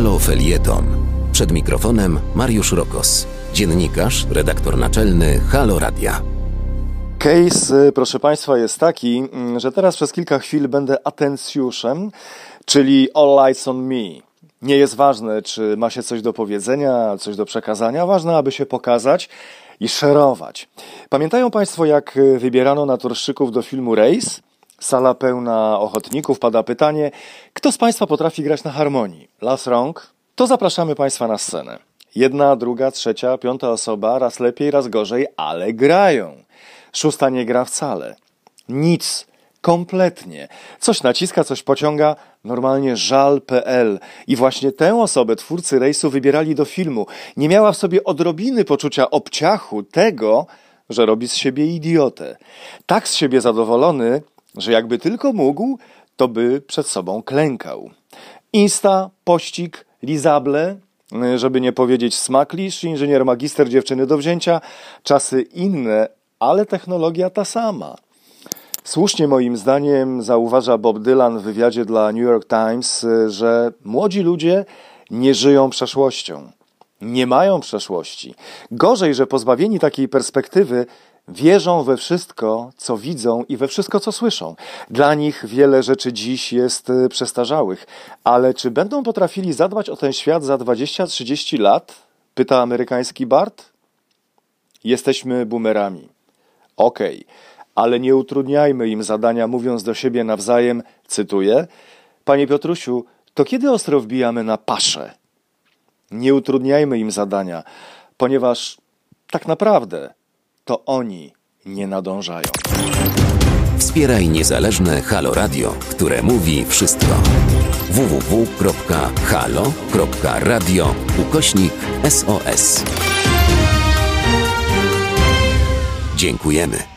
Halo Felieton. Przed mikrofonem Mariusz Rokos, dziennikarz, redaktor naczelny Halo Radia. Case, y, proszę Państwa, jest taki, mm, że teraz przez kilka chwil będę atencjuszem, czyli all lights on me. Nie jest ważne, czy ma się coś do powiedzenia, coś do przekazania, ważne, aby się pokazać i szerować. Pamiętają Państwo, jak y, wybierano naturszczyków do filmu Race? Sala pełna ochotników, pada pytanie, kto z Państwa potrafi grać na harmonii? Las rąk? To zapraszamy Państwa na scenę. Jedna, druga, trzecia, piąta osoba, raz lepiej, raz gorzej, ale grają. Szósta nie gra wcale. Nic. Kompletnie. Coś naciska, coś pociąga. Normalnie żal.pl. I właśnie tę osobę twórcy rejsu wybierali do filmu. Nie miała w sobie odrobiny poczucia obciachu tego, że robi z siebie idiotę. Tak z siebie zadowolony, że jakby tylko mógł, to by przed sobą klękał. Insta, pościg, lizable, żeby nie powiedzieć smaklisz, inżynier magister dziewczyny do wzięcia, czasy inne, ale technologia ta sama. Słusznie moim zdaniem zauważa Bob Dylan w wywiadzie dla New York Times, że młodzi ludzie nie żyją przeszłością. Nie mają przeszłości. Gorzej, że pozbawieni takiej perspektywy wierzą we wszystko, co widzą i we wszystko, co słyszą. Dla nich wiele rzeczy dziś jest y, przestarzałych, ale czy będą potrafili zadbać o ten świat za 20-30 lat? Pyta amerykański Bart. Jesteśmy boomerami. Okej, okay, ale nie utrudniajmy im zadania, mówiąc do siebie nawzajem, cytuję: Panie Piotrusiu, to kiedy ostro wbijamy na paszę? Nie utrudniajmy im zadania, ponieważ tak naprawdę to oni nie nadążają. Wspieraj niezależne Halo Radio, które mówi wszystko. www.halo.radio ukośnik SOS. Dziękujemy.